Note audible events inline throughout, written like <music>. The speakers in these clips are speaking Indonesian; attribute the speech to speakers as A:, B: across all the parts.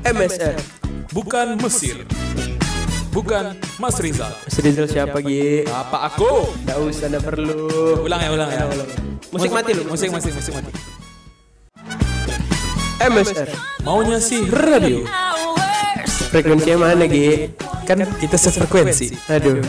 A: MSR.
B: Bukan Mesir. Bukan Mas Rizal.
A: Mas Rizal siapa Gi?
B: Apa aku?
A: Nggak usah, nggak perlu.
B: Ulang ya, ulang ya.
A: Musik mati lu.
B: Musik, musik, musik mati.
A: MSR.
B: Maunya sih radio.
A: Frekuensinya mana Gi?
B: Kan kita sefrekuensi.
A: Aduh.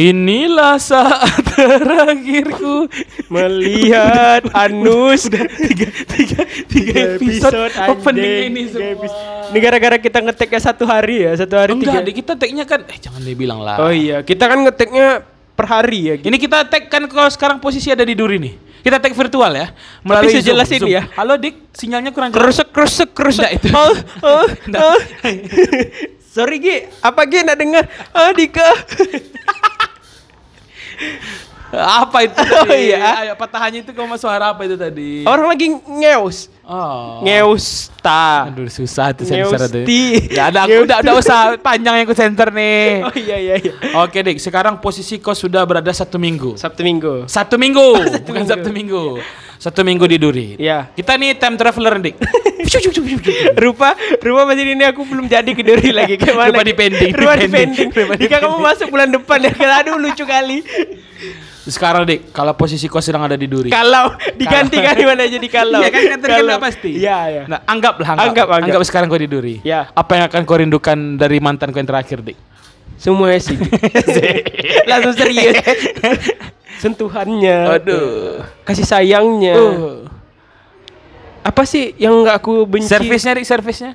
B: Inilah saat <laughs> terakhirku
A: Melihat Anus
B: tiga, tiga, tiga episode, opening ini semua.
A: Ini gara-gara kita ngeteknya satu hari ya, satu hari
B: Enggak,
A: tiga.
B: kita tag-nya kan eh jangan dibilang lah.
A: Oh iya, kita kan ngeteknya per hari ya. Gi.
B: Ini kita tag kan kalau sekarang posisi ada di Duri nih. Kita tag virtual ya. Melalui Zoom,
A: sejelas ini ya.
B: Halo Dik, sinyalnya kurang jelas.
A: Kerusuk, kerusuk, kerusuk.
B: Nggak, itu.
A: Oh, oh, <laughs> oh. Sorry Gi, apa Gi nggak dengar? Ah Dika. <laughs>
B: Apa itu <laughs>
A: Oh,
B: tadi?
A: iya.
B: Ayo patahannya itu kamu suara apa itu tadi?
A: Orang lagi ngeus.
B: Oh.
A: Ngeusta.
B: Aduh susah tuh sensor tuh.
A: Ngeusti.
B: Ya ada aku udah udah usah panjang yang ku center nih. <laughs>
A: Oh iya iya iya.
B: Oke Dik, sekarang posisi kau sudah berada satu minggu.
A: Sabtu Minggu.
B: Satu minggu, <laughs> bukan
A: minggu.
B: Sabtu minggu. Satu minggu di Duri.
A: Iya.
B: Kita nih time traveler Dik. <laughs>
A: rupa rupa masih ini aku belum jadi ke Duri <laughs> lagi kayak mana?
B: Rupa di pending,
A: Rupa
B: di
A: di
B: pending. di
A: Jika kamu masuk bulan depan ya, aduh lucu kali.
B: Sekarang Dik, kalau posisi kau sedang ada di Duri.
A: Kalau diganti kan gimana <laughs> jadi kalau?
B: Iya kan kan kan nggak pasti.
A: Iya iya.
B: Nah, anggaplah anggap.
A: Anggap, anggap.
B: Anggap sekarang kau di Duri.
A: Ya.
B: Apa yang akan kau rindukan dari mantan kau yang terakhir, Dik?
A: Semua sih. Langsung serius. Sentuhannya.
B: Aduh.
A: Kasih sayangnya.
B: Uh.
A: Apa sih yang nggak aku benci?
B: Servisnya, Dik, servisnya.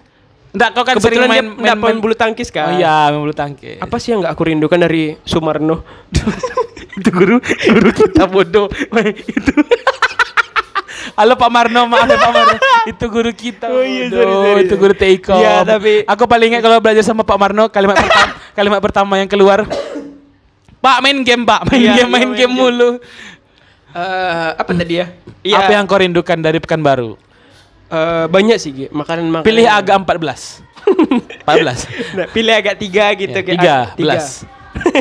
B: Enggak, kau kan
A: Kebetulan
B: sering
A: dia
B: main,
A: main, main, bulu tangkis
B: Oh
A: kan.
B: iya, main bulu tangkis.
A: Apa sih yang nggak aku rindukan dari Sumarno? <laughs>
B: itu guru guru kita bodoh itu <laughs> Halo Pak Marno, maaf ya Pak Marno. itu guru kita.
A: Oh iya, sorry, sorry.
B: Itu guru Teikom.
A: Iya, tapi-
B: aku paling ingat kalau belajar sama Pak Marno kalimat pertama, kalimat pertama yang keluar. Pak main game, Pak. Main
A: Iya,
B: game,
A: iya,
B: main
A: main
B: game
A: game.
B: mulu.
A: Eh, apa tadi ya?
B: Apa yang kau rindukan dari Pekanbaru?
A: Eh, banyak sih makanan makanan.
B: Pilih agak 14. 14. <laughs>
A: Nah, pilih agak tiga gitu
B: Ya,
A: kayak
B: tiga,
A: ah,
B: belas.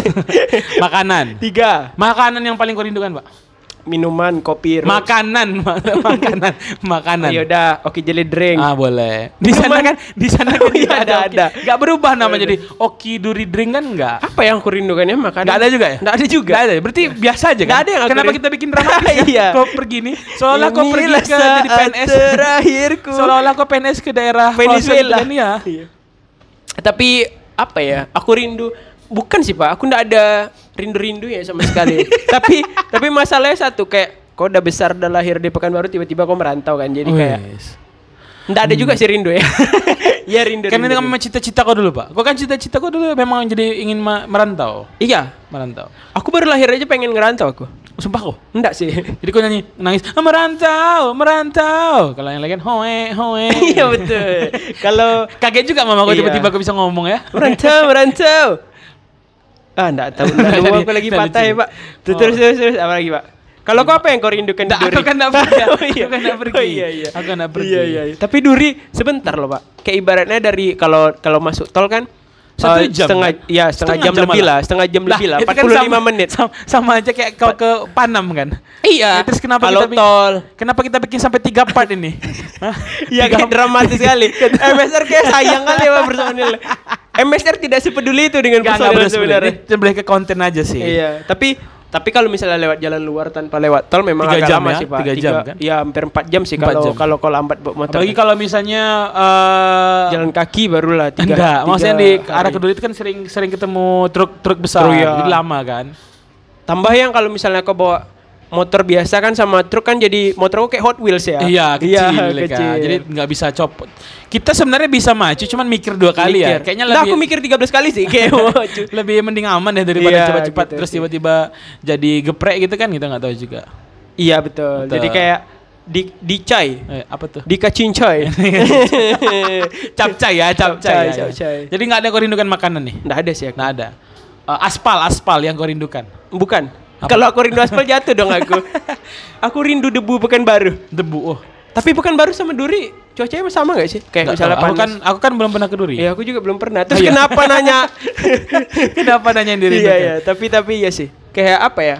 B: <laughs> Makanan.
A: tiga.
B: Makanan yang paling kau rindukan, Pak?
A: Minuman, kopi, rose.
B: Makanan, <laughs> makanan, makanan.
A: Oh, yaudah, oke jelly drink.
B: Ah boleh. Di sana kan, di sana kan <laughs>
A: Oh, iya, ada,
B: Oki.
A: ada.
B: Nggak berubah nama jadi Oki Duri Drink kan enggak?
A: Apa yang aku rindukan ya makanan?
B: Nggak ada juga ya?
A: Nggak ada juga.
B: Nggak ada. Berarti biasa aja kan?
A: Nggak ada yang aku
B: Kenapa kita bikin dramatis <laughs> ya?
A: Iya.
B: Kau pergi nih, seolah kau pergi ke jadi PNS.
A: terakhirku.
B: Seolah-olah kau PNS ke daerah
A: Venezuela.
B: ya.
A: Iya. Tapi apa ya? Aku rindu bukan sih pak. Aku ndak ada rindu-rindu ya sama sekali. <laughs> tapi tapi masalahnya satu kayak kau udah besar udah lahir di Pekanbaru tiba-tiba kau merantau kan. Jadi kayak
B: Wes.
A: ndak ada juga sih rindu ya. <laughs> Iya rindu.
B: Kan ini
A: rindu,
B: kan memang cita-cita kau dulu pak. Kau kan cita-cita kau dulu memang jadi ingin merantau.
A: Iya.
B: Merantau.
A: Aku baru lahir aja pengen ngerantau aku.
B: Sumpah kau.
A: Enggak sih. <laughs>
B: Jadi kau nyanyi nangis "Ah, merantau, merantau. Kalau yang lain kan hoe hoe.
A: Iya betul. Kalau
B: Kaget juga mama kau
A: Iya.
B: tiba-tiba kau bisa ngomong ya.
A: merantau, merantau. Ah, enggak tahu. Enggak <laughs> tahu aku lagi patah ya. Pak. Terus terus terus, terus apa lagi, Pak? Kalau kau apa yang kau rindukan di
B: Nggak,
A: Duri?
B: aku kan nggak <laughs> pergi.
A: oh, iya.
B: Aku kan nggak pergi.
A: Oh, iya, iya.
B: Aku nggak pergi.
A: Iya, iya, iya. Tapi Duri sebentar loh, Pak. Kayak ibaratnya dari kalau kalau masuk tol kan
B: Satu
A: eh,
B: jam,
A: setengah
B: kan?
A: ya setengah, jam,
B: Setengah jam
A: lebih
B: malah.
A: lah, setengah jam lebih lah,
B: itu kan
A: 45
B: sama,
A: menit.
B: Sama, sama aja kayak kau ke Panam kan.
A: Iya.
B: Ya, terus kenapa
A: kalau
B: kita
A: tol
B: Kenapa kita bikin sampai tiga part ini? <laughs> Hah? Tiga-
A: kayak dramatis sekali. MSR kayak sayang kali sama personil. MSR tidak sepeduli itu dengan personil
B: beres
A: sebenarnya.
B: Ini lebih ke konten aja sih.
A: Iya, tapi tapi kalau misalnya lewat jalan luar tanpa lewat tol memang
B: Tiga
A: agak
B: jam
A: lama
B: ya?
A: sih pak.
B: Tiga jam kan?
A: Iya hampir 4 jam sih
B: Empat
A: kalau kalau kau lambat bawa motor.
B: Apalagi kalau misalnya eh
A: jalan kaki barulah tiga.
B: enggak,
A: tiga
B: maksudnya di
A: kali.
B: arah kedua itu kan sering sering ketemu truk-truk besar,
A: Truk, ya.
B: jadi lama kan.
A: Tambah yang kalau misalnya kau bawa motor biasa kan sama truk kan jadi motor kayak Hot Wheels ya.
B: Iya, <laughs> kecil,
A: Iya,
B: ya kan.
A: kecil.
B: Jadi nggak bisa copot. Kita sebenarnya bisa maju, cuman mikir dua kali ya.
A: Mikir.
B: Kayaknya
A: Nggak,
B: lebih
A: aku mikir 13 kali sih kayak <laughs> maju.
B: lebih mending aman ya daripada
A: Iya,
B: cepat-cepat
A: gitu
B: terus tiba-tiba jadi geprek gitu kan kita nggak tahu juga.
A: Iya betul.
B: Betul.
A: Jadi kayak di dicai,
B: Eh, apa tuh?
A: di kacincoy. <laughs>
B: capcay ya, capcay.
A: Capcay,
B: ya, ya.
A: capcay.
B: Jadi nggak ada yang kau rindukan makanan nih?
A: Nggak ada sih.
B: Nggak ada. Eh, aspal, aspal yang kau rindukan.
A: Bukan. Kalau aku rindu aspal jatuh dong aku. <laughs> aku rindu debu pekan baru.
B: Debu. Oh.
A: Tapi pekan baru sama duri cuacanya sama gak sih? Kayak
B: Nggak
A: misalnya
B: tahu. aku kan aku kan belum pernah ke Duri.
A: Ya aku juga belum pernah. Terus
B: Oh, iya.
A: kenapa nanya? <laughs>
B: Kenapa nanya yang
A: iya iya, tapi tapi iya sih. Kayak apa ya?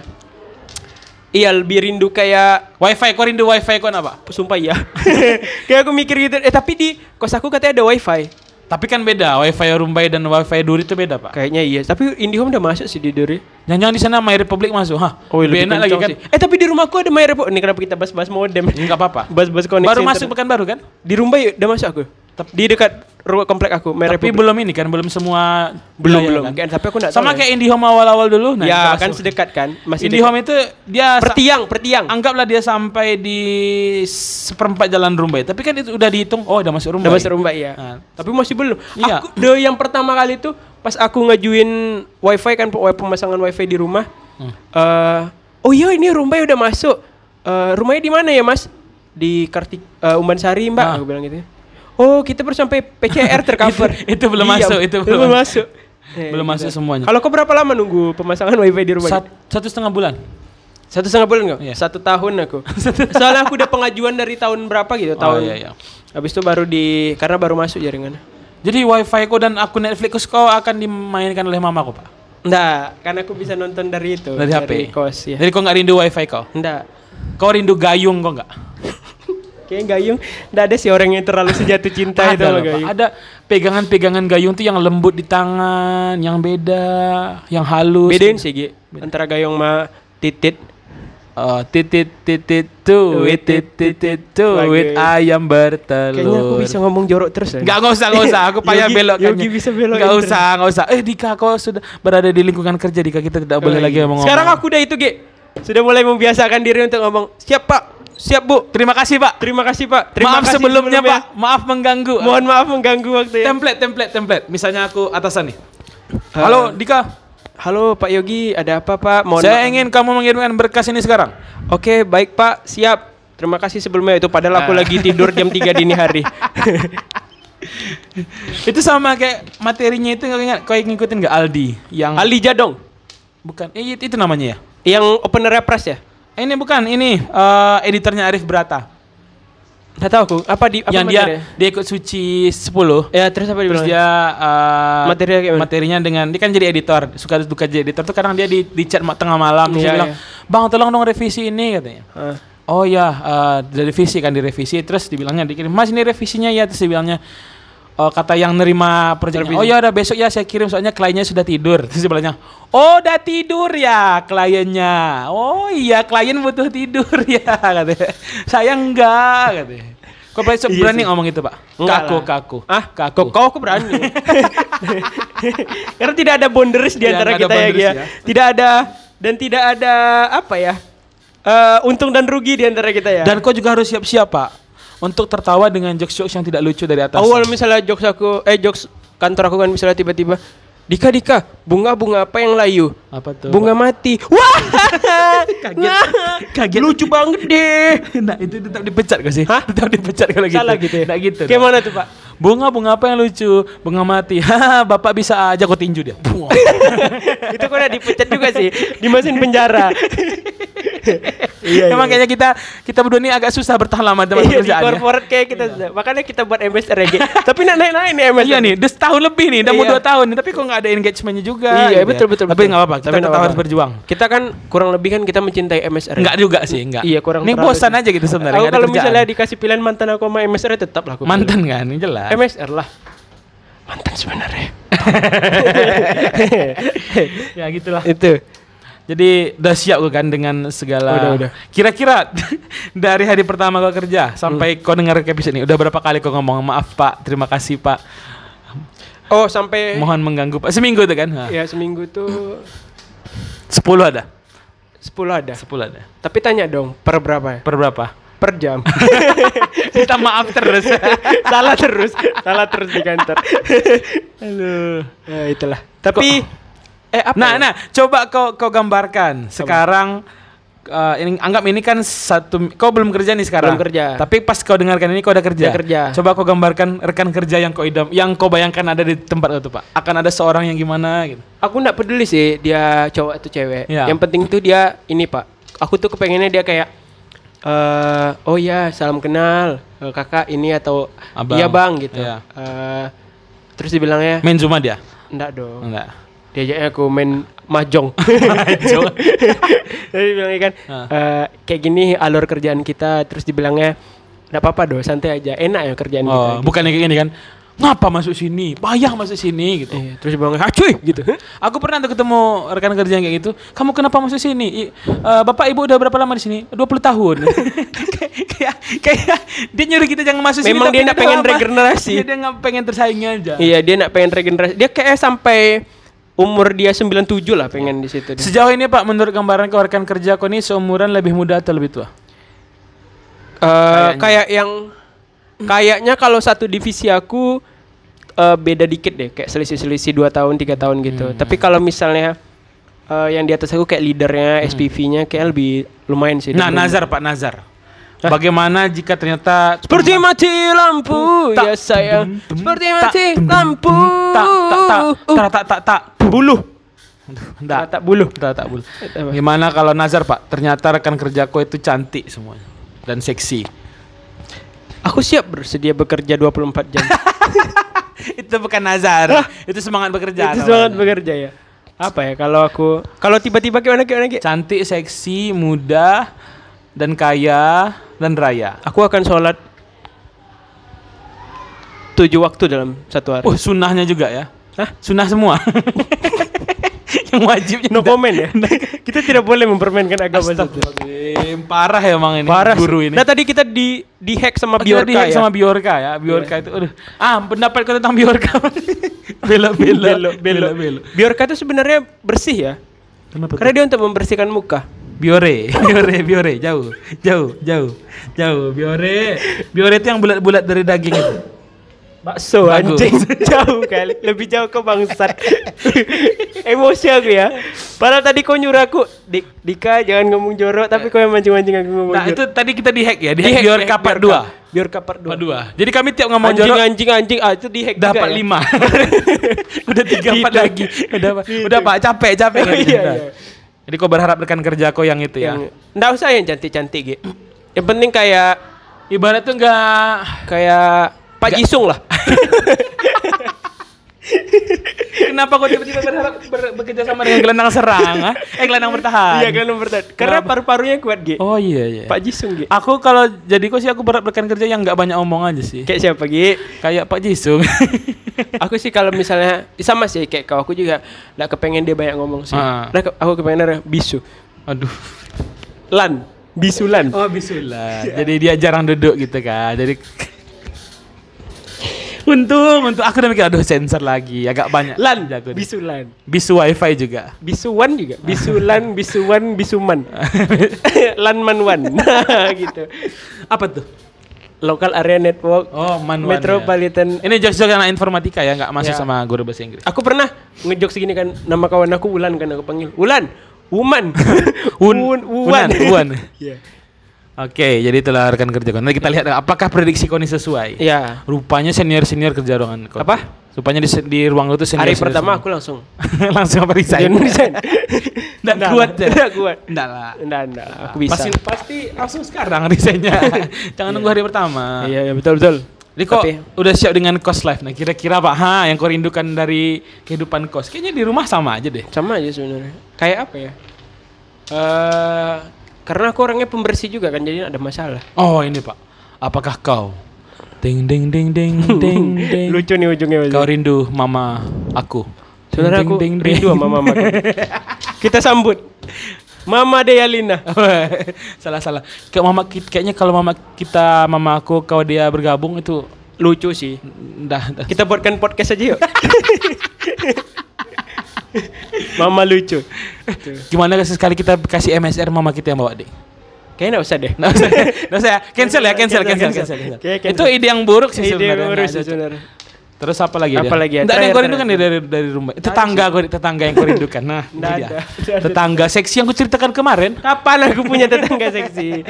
A: Iya lebih rindu kayak
B: Wifi, kau rindu wifi kau apa?
A: sumpah ya. <laughs> kayak aku mikir gitu. Eh tapi di kos aku katanya ada wifi.
B: Tapi kan beda, wifi Rumbai dan wifi Duri itu beda pak.
A: Kayaknya iya. Tapi IndiHome udah masuk sih di Duri.
B: Jangan-jangan di sana My Republic masuk, hah?
A: Oh,
B: lebih, enak lagi kan?
A: Eh tapi di rumahku ada My Republic. Ini kenapa kita bahas-bahas modem?
B: Enggak apa-apa. <laughs>
A: Bahas-bahas koneksi.
B: Baru masuk pekan baru kan?
A: Di Rumbai udah masuk aku. Di dekat rumah komplek aku, My
B: Tapi belum ini kan, belum semua
A: belum belum.
B: kan?
A: Tapi aku enggak
B: Sama
A: tahu.
B: kayak IndiHome awal-awal dulu.
A: ya,
B: kita
A: kan
B: masuk.
A: sedekat kan? Masih
B: IndiHome itu dia
A: Pertiang, pertiang.
B: anggaplah dia sampai di seperempat jalan Rumbai. Tapi kan itu udah dihitung, oh udah masuk Rumbai.
A: Udah masuk Rumbai ya.
B: Nah.
A: Tapi masih belum.
B: Iya.
A: Aku the yang pertama kali itu pas aku ngajuin wifi kan pemasangan wifi di rumah.
B: Hmm.
A: eh, oh iya ini Rumbai udah masuk. Eh, rumahnya di mana ya mas? Di Kartik eh, Umban Sari mbak.
B: Ah.
A: Aku bilang gitu. Oh kita baru sampai PCR <laughs> tercover.
B: Itu- itu belum masuk, itu belum
A: belum masuk. Eh,
B: Belum masuk
A: gitu.
B: semuanya.
A: Kalau kau berapa lama nunggu pemasangan wifi di rumah?
B: Sat- satu setengah bulan.
A: Satu setengah bulan nggak?
B: Iya.
A: Satu tahun aku. <laughs> Soalnya aku udah pengajuan dari tahun berapa gitu? Tahun.
B: Oh, iya, iya.
A: Habis itu baru di karena baru masuk jaringan.
B: Jadi wifi kau dan akun Netflix kau akan dimainkan oleh mamaku pak?
A: Enggak, karena aku bisa nonton dari itu.
B: Dari HP?
A: kos ya.
B: Jadi kau nggak rindu wifi kau?
A: Enggak.
B: Kau rindu gayung kau nggak? <laughs>
A: Kayaknya Gayung enggak ada sih orang yang terlalu sejatuh cinta itu
B: ada,
A: sama
B: loh.
A: Gayung.
B: ada pegangan-pegangan gayung tuh yang lembut di tangan, yang beda, yang halus.
A: Bedain sih, Gi. Antara Gayung sama Titit.
B: Oh, titit titit tuit titit titit
A: Lagi.
B: ayam bertelur.
A: Kayaknya aku bisa ngomong jorok terus ya.
B: Enggak, enggak usah, enggak usah. Aku <laughs> payah belok
A: Yogi bisa
B: Enggak usah, enggak usah. Eh, Dika, kau sudah berada di lingkungan kerja, Dika. Kita tidak boleh lagi ngomong.
A: Oh, iya. Sekarang aku udah itu, Gi. Sudah mulai membiasakan diri untuk ngomong, "Siap, Pak. Siap, Bu.
B: Terima kasih, Pak.
A: Terima kasih, Pak. Terima
B: Maaf
A: kasih
B: sebelumnya, Pak. Maaf mengganggu.
A: Mohon maaf mengganggu waktu ya.
B: Template, template, template. Misalnya aku atasan nih. Halo, Dika.
A: Halo Pak Yogi, ada apa Pak? Mohon
B: Saya
A: maaf.
B: ingin kamu mengirimkan berkas ini sekarang.
A: Oke, baik Pak, siap. Terima kasih sebelumnya itu padahal aku lagi tidur jam 3 dini hari. <laughs>
B: Itu sama kayak materinya itu nggak ingat kau ngikutin nggak Aldi yang
A: Ali Jadong
B: bukan eh, itu, itu namanya ya
A: yang opener press ya?
B: Ini bukan ini eh, editornya Arif Brata
A: Enggak tahu aku. Apa di apa
B: yang dia
A: materinya?
B: dia ikut suci 10
A: Ya, terus apa
B: terus
A: dibilang?
B: dia eh,
A: Materinya kayak
B: materinya dengan dia kan jadi editor suka duka jadi editor tuh kadang dia di, di chat tengah malam terus
A: Iya,
B: dia bilang
A: iya.
B: bang tolong dong revisi ini katanya
A: Ah.
B: Oh ya, uh, direvisi kan direvisi terus dibilangnya dikirim. Mas ini revisinya ya terus dibilangnya oh, kata yang nerima.
A: Revisi.
B: Oh ya udah besok ya saya kirim soalnya kliennya sudah tidur. <laughs> Terus dibilangnya, "Oh, udah tidur ya kliennya." Oh iya, klien butuh tidur <laughs> ya katanya. Saya enggak katanya. Kok besok
A: Iya
B: berani
A: sih.
B: ngomong itu, Pak?
A: Enggak
B: kaku, kaku.
A: Ah,
B: kaku.
A: kok kau aku berani. <laughs> Karena tidak ada boundaries di antara kita ya, Gia.
B: ya.
A: Tidak ada dan tidak ada apa ya? eh, untung dan rugi di antara kita ya.
B: Dan kau juga harus siap-siap, Pak. Untuk tertawa dengan jokes-jokes yang tidak lucu dari atas.
A: awal misalnya jokes aku eh jokes kantor aku kan misalnya tiba-tiba Dika Dika bunga-bunga apa yang layu
B: Apa tuh?
A: bunga mati <laughs> wah
B: Kaget. Kaget.
A: lucu banget deh <laughs>
B: nah, itu tetap dipecat gak sih?
A: Hah? <laughs>
B: Tetap dipecat kalau gitu.
A: salah gitu ya
B: Nggak gitu.
A: kayak mana tuh pak
B: Bunga-bunga apa yang lucu? Bunga mati. Haha, Bapak bisa aja kok tinju dia.
A: Itu kok udah dipecat juga sih di mesin penjara iya,
B: Emang kayaknya kita kita berdua ini agak susah bertahan lama teman
A: iya, di corporate kayak kita sudah. makanya kita buat MSR ya Ge. tapi naik naik naik nih MSR
B: Iya nih, udah setahun lebih nih, udah mau
A: Iya.
B: dua tahun nih, tapi kok nggak ada engagementnya juga.
A: iya
B: gitu
A: betul betul
B: Tapi nggak apa-apa, kita
A: nggak
B: tetap harus berjuang.
A: kita kan kurang lebih kan kita mencintai MSR
B: Enggak juga sih, enggak.
A: Iya, kurang
B: Ini
A: terlalu
B: bosan
A: sih.
B: aja gitu sebenarnya.
A: aku
B: nggak
A: kalau misalnya dikasih pilihan mantan aku sama MSR tetap lah aku
B: mantan kan, ini jelas.
A: MSR lah mantan sebenarnya <laughs> <laughs>
B: ya gitulah.
A: itu
B: Jadi udah siap gue kan dengan segala.
A: Udah, udah.
B: Kira-kira <laughs> dari hari pertama kau kerja
A: Hmm.
B: sampai kau dengar episode ini, udah berapa kali kau ngomong maaf Pak, terima kasih Pak,
A: oh sampai
B: mohon mengganggu Pak. Seminggu tuh kan? Hah.
A: ya seminggu tuh
B: Sepuluh ada,
A: 10 ada
B: sepuluh ada.
A: tapi tanya dong per berapa ya
B: Per berapa?
A: per jam <laughs>
B: Minta maaf terus. <laughs>
A: salah terus salah terus di kantor
B: Aduh.
A: ya itulah tapi eh apa
B: Nah,
A: ya?
B: nah, coba kau kau gambarkan sekarang. eh, ini anggap ini kan satu kau belum kerja nih sekarang.
A: Belum kerja.
B: Tapi pas kau dengarkan ini kau udah kerja.
A: Udah kerja.
B: Coba kau gambarkan rekan kerja yang kau idam, yang kau bayangkan ada di tempat itu, Pak. Akan ada seorang yang gimana gitu.
A: aku nggak peduli sih dia cowok atau cewek
B: Ya.
A: yang penting tuh dia ini pak aku tuh kepengennya dia kayak eh oh ya salam kenal Eh, kakak ini atau
B: Abang.
A: iya bang gitu
B: Iya.
A: Eh, terus dibilangnya
B: Main Zuma dia?
A: enggak dong
B: Enggak.
A: Diajaknya aku main mahjong.
B: Mahjong. <laughs>
A: Jadi bilangnya kan eh, kayak gini alur kerjaan kita terus dibilangnya enggak apa-apa doh, santai aja. Enak ya kerjaan kita.
B: Oh,
A: gitu.
B: bukannya kayak gini kan. Ngapa masuk sini? Payah masuk sini gitu.
A: Iya, terus bilangnya, "Ah, cuy!" gitu. <laughs>
B: Aku pernah tuh ketemu rekan kerja yang kayak gitu. Kamu kenapa masuk sini? I- eh, Bapak Ibu udah berapa lama di sini? 20 tahun. <laughs> kayak kayak dia nyuruh kita jangan masuk sini.
A: Memang dia nggak
B: udah
A: pengen
B: lama.
A: regenerasi.
B: Iya, dia nggak pengen tersaingi aja.
A: Iya, dia nak pengen regenerasi. Dia kayak sampai umur dia 97 lah pengen di situ. dia.
B: Sejauh ini Pak, menurut gambaran rekan kerja kau ini seumuran lebih muda atau lebih tua?
A: Eh, kayak yang kayaknya kalau satu divisi aku eh, beda dikit deh, kayak selisih-selisih 2 tahun, tiga tahun gitu.
B: Hmm.
A: Tapi kalau misalnya eh, yang di atas aku kayak leadernya, SPV-nya kayak lebih lumayan sih.
B: Hmm. Nah, Nazar Pak Nazar. Bagaimana jika ternyata
A: Seperti mati lampu,
B: Tak,
A: ya sayang.
B: tum,
A: Seperti mati lampu.
B: tak tak tak tak tak tak tak
A: buluh. Tak, tak buluh.
B: tak tak bul.
A: Apa?
B: Gimana kalau Nazar Pak? Ternyata rekan kerjaku itu cantik semuanya dan seksi.
A: Aku siap bersedia bekerja 24 jam. <laughs>
B: itu bukan Nazar, itu semangat bekerja.
A: Itu semangat bekerja ya. Apa ya kalau aku kalau tiba-tiba gimana gimana Ki?
B: Cantik, seksi, muda, dan kaya dan raya.
A: Aku akan sholat tujuh waktu dalam satu hari.
B: Oh, sunnahnya juga ya?
A: Hah?
B: Sunnah semua. <laughs> Yang wajibnya
A: no comment ya. kita tidak boleh mempermainkan agama.
B: Astagfirullahaladzim. Parah ya emang ini
A: Parah
B: guru ini.
A: Nah tadi kita di di hack sama
B: Oh,
A: Biorka
B: di-hack
A: ya.
B: sama Biorka ya. Biorka itu aduh. Ah, pendapat kau tentang Biorka. <laughs> Belo-belo.
A: Belo, belo.
B: Belo-belo.
A: Biorka itu sebenarnya bersih ya.
B: Kenapa?
A: Karena dia untuk membersihkan muka.
B: Biore, <laughs> Biore, Biore, jauh, jauh, jauh, jauh, Biore, Biore itu yang bulat-bulat dari daging itu.
A: Bakso
B: Bagus.
A: anjing. <laughs> Jauh kali. Lebih jauh ke bangsat. <laughs> Emosi aku ya. Padahal tadi kau nyuruh aku Dik, Dika jangan ngomong jorok. Tapi kau yang mancing-mancing aku ngomong
B: Nah itu
A: jorok
B: tadi kita di hack ya, di,
A: Di
B: Biorka. 2
A: Biorka part
B: Part
A: 2
B: 2 Jadi kami tiap ngomong
A: anjing
B: jorok
A: anjing anjing. Ah itu di hack juga
B: dapat
A: ya?
B: 5 Udah 3 4
A: Gitu.
B: lagi. Udah udah Pak. Capek capek.
A: Oh, iya,
B: Udah.
A: iya.
B: Jadi kau berharap rekan kerja kau yang itu ya.
A: yang nggak usah yang cantik-cantik gitu yang penting kayak
B: Ibarat tuh enggak
A: kayak Pak Jisung lah <laughs> <laughs>
B: Kenapa kau tiba-tiba berharap ber- bekerja sama dengan gelandang serang? ah? Eh gelandang bertahan.
A: iya nomor satu. karena paru-parunya kuat gitu
B: Oh iya iya.
A: Pak Jisung gitu
B: Aku kalau jadi kok sih aku berat rekan kerja yang nggak banyak omong aja sih.
A: kayak siapa gitu
B: Kayak Pak Jisung. <laughs>
A: aku sih kalau misalnya sama sih kayak kau aku juga nggak kepengen dia banyak ngomong sih. Nah, ke- aku kepengen bisu,
B: Aduh.
A: lan, bisulan.
B: Oh bisulah. Jadi dia jarang duduk gitu kan. Jadi Untung, untung aku udah mikir aduh sensor lagi, agak banyak.
A: Lan,
B: jago nih.
A: bisulan.
B: Bisu wifi juga.
A: Bisuwan juga. Bisulan, <laughs> bisuwan, bisuman. <laughs> Lanman wan. Nah, <laughs> gitu.
B: Apa tuh?
A: Local area network.
B: Oh, man
A: Metropolitan.
B: Ini jokes-jokes anak informatika ya, nggak masuk
A: Ya.
B: sama guru bahasa Inggris.
A: Aku pernah ngejok segini kan nama kawan aku Ulan kan aku panggil. Ulan, Uman.
B: Un,
A: Un,
B: Unan,
A: Uwan.
B: Uwan.
A: Iya.
B: Oke, jadi itulah rekan kerja. Nanti kita lihat apakah prediksi kau ini sesuai.
A: Iya.
B: Rupanya senior-senior kerja ruangan kau.
A: Apa?
B: Rupanya di, di ruang itu senior.
A: Hari pertama aku langsung <laughs>
B: langsung apa resign?
A: Resign. <laughs>
B: Nggak
A: Nggak
B: kuat ya?
A: Nggak kuat.
B: Enggak lah.
A: Enggak, enggak. Aku bisa.
B: Pasti, pasti langsung sekarang resignnya. <laughs> Jangan nunggu hari pertama.
A: Iya, iya betul betul.
B: Jadi kok
A: Tapi-
B: udah siap dengan kos life. Nah, kira-kira Pak, ha yang kau rindukan dari kehidupan kos? Kayaknya di rumah sama aja deh.
A: sama aja sebenarnya. Kayak apa ya? Eh karena aku orangnya pembersih juga kan jadi ada masalah.
B: Oh, ini Pak. Apakah kau ding ding ding ding <laughs> ding ding
A: Lucu nih ujungnya.
B: Kau rindu mama aku.
A: Sebenarnya
B: Ding,
A: aku
B: ding, ding,
A: rindu sama mama. <laughs> Kita sambut Mama Deyalina. <laughs>
B: salah salah. Kayak mama kayaknya kalau mama kita mama aku kau dia bergabung itu
A: Lucu sih.
B: dah, dah.
A: Kita buatkan podcast aja yuk. Mama lucu.
B: Gimana sekali kita kasih MSR mama kita yang bawa deh?
A: Kayaknya nggak usah deh.
B: Nggak usah, nggak usah ya. Cancel ya, cancel,
A: Cancel,
B: cancel,
A: cancel.
B: cancel.
A: Oke, cancel.
B: Itu ide yang buruk sih
A: Ide
B: sebenarnya.
A: yang urus
B: Nggak ada-
A: sebenarnya.
B: Terus apa lagi
A: Apa
B: dia?
A: lagi ya?
B: Nggak ada yang
A: Terakhir,
B: kau rindukan nih
A: terakhir.
B: dari dari rumah. Tetangga kau, tetangga yang kau rindukan. Nah, <laughs>
A: Nggak
B: dia.
A: ada. Ada.
B: Tetangga seksi yang kau ceritakan kemarin.
A: Kapan aku punya tetangga seksi? <laughs>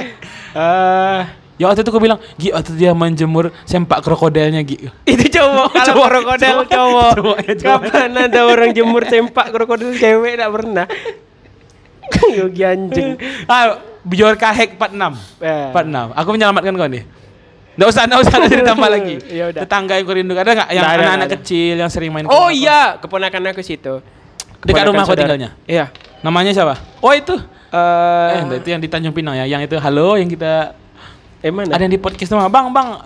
A: Eh,
B: Ya waktu itu kau bilang, Gi, waktu dia menjemur sempak krokodilnya, Gi. <laughs>
A: itu cowok kalau
B: Cowok,
A: krokodil
B: cowok.
A: cowok.
B: Cowok, cowok.
A: Kapan ada orang jemur sempak krokodil cewek tidak pernah. <laughs> Yogi anjing.
B: Ah, Bjorka Hack 46.
A: Eh.
B: 46. Aku menyelamatkan kau nih. Nggak usah, nggak usah, nanti ditambah lagi. <laughs>
A: Ya udah.
B: Tetangga yang kau rindukan. Ada nggak yang anak-anak kecil yang sering main
A: Oh
B: rumah
A: iya, keponakan aku situ. Keponakan
B: rumah kau
A: saudara.
B: tinggalnya?
A: Iya.
B: Namanya siapa? Oh itu.
A: Eh,
B: Eh, itu yang di Tanjung Pinang ya. Yang itu halo yang kita
A: eh mana?
B: ada yang di podcast sama Bang, Bang.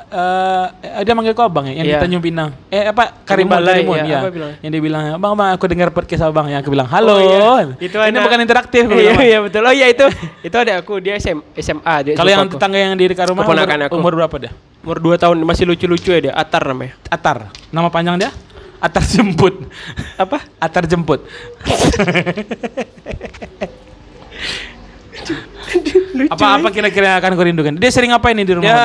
B: eh dia manggil kau Bang ya, yang di
A: Iya.
B: Tanjung Pinang. Eh apa? Karimun,
A: Balai,
B: Karimun
A: iya.
B: ya. Yang dia bilang, "Bang, Bang, aku dengar podcast sama Bang." Yang aku bilang, "Halo."
A: Oh, iya. Itu
B: Ini
A: anak-
B: bukan interaktif. aku
A: Iya, iya betul. Oh iya itu itu ada aku dia SM, SMA.
B: Kalau yang
A: aku.
B: tetangga yang di dekat rumah umur,
A: aku.
B: umur berapa dia?
A: umur 2 tahun masih lucu-lucu ya dia. Atar namanya.
B: Atar. Nama panjang dia? Atar jemput.
A: Apa?
B: Atar jemput. <laughs> apa apa kira-kira yang akan kau rindukan? Dia sering apa ini di rumah?
A: Dia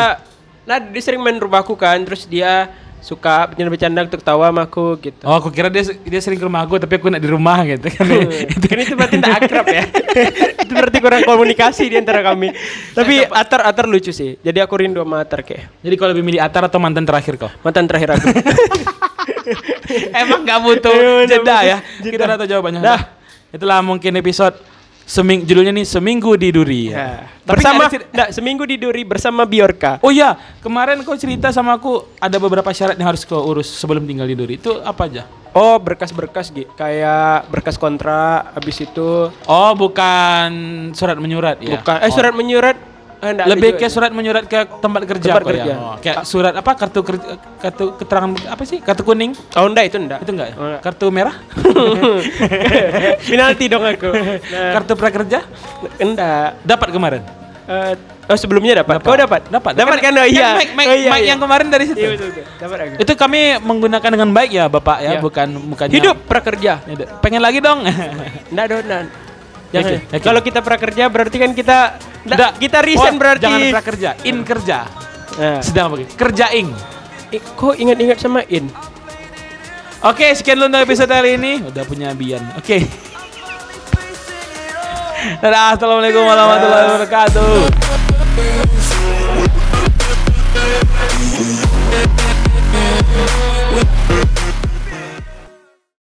A: nah dia sering main rumahku kan, terus dia suka bercanda-bercanda untuk tawa sama aku gitu.
B: Oh, aku kira dia dia sering ke rumah aku tapi aku nak di rumah gitu kan.
A: itu kan itu berarti tidak akrab ya. <laughs> itu berarti kurang komunikasi di antara kami. <laughs> Tapi Atar Atar lucu sih. Jadi aku rindu sama Atar kayak
B: Jadi kau lebih milih Atar atau mantan terakhir kau?
A: mantan terakhir aku. <laughs>
B: Emang nggak butuh
A: Iya,
B: jeda ya? Kita udah tahu jawabannya.
A: Dah.
B: Itulah mungkin episode seming judulnya nih seminggu di duri.
A: Ya.
B: Tapi
A: Bersama enggak, seminggu di Duri bersama Biorka.
B: Oh iya, kemarin kau cerita sama aku ada beberapa syarat yang harus kau urus sebelum tinggal di Duri. Itu apa aja?
A: Oh, berkas-berkas gitu. Kayak berkas kontrak habis itu
B: Oh, bukan surat menyurat ya.
A: bukan eh surat menyurat enggak ada
B: Lebih ke surat menyurat ke tempat kerja
A: Tempat
B: kok
A: kerja.
B: ya. Oh, kayak surat apa kartu kartu keterangan apa sih? Kartu kuning?
A: Oh, enggak itu enggak.
B: Itu enggak ya?
A: Oh, enggak.
B: Kartu merah? <laughs>
A: Penalti dong aku. <laughs> Nah,
B: Kartu prakerja?
A: enggak.
B: Dapat kemarin.
A: Eh, oh sebelumnya dapat. Kau dapat?
B: Dapat.
A: Dapat kan? Oh iya.
B: Mic,
A: Oh, iya,
B: mic
A: iya.
B: yang kemarin dari situ.
A: Iya betul, betul. Dapat aku.
B: Itu kami menggunakan dengan baik ya, Bapak ya,
A: Iya.
B: bukan bukannya
A: Hidup prakerja.
B: Hidup. Pengen lagi dong.
A: Enggak dong, enggak. Jangan.
B: Yakin, yakin.
A: Kalau kita prakerja berarti kan kita
B: Nggak.
A: kita resign
B: Oh,
A: berarti.
B: Jangan prakerja, in kerja.
A: Nah,
B: Sedang apa? Kerjaing.
A: eh, kok ingat-ingat sama in?
B: Oke, sekian dulu untuk episode kali ini. Udah punya Bian. Oke. <laughs> Dadah, assalamualaikum warahmatullahi wabarakatuh.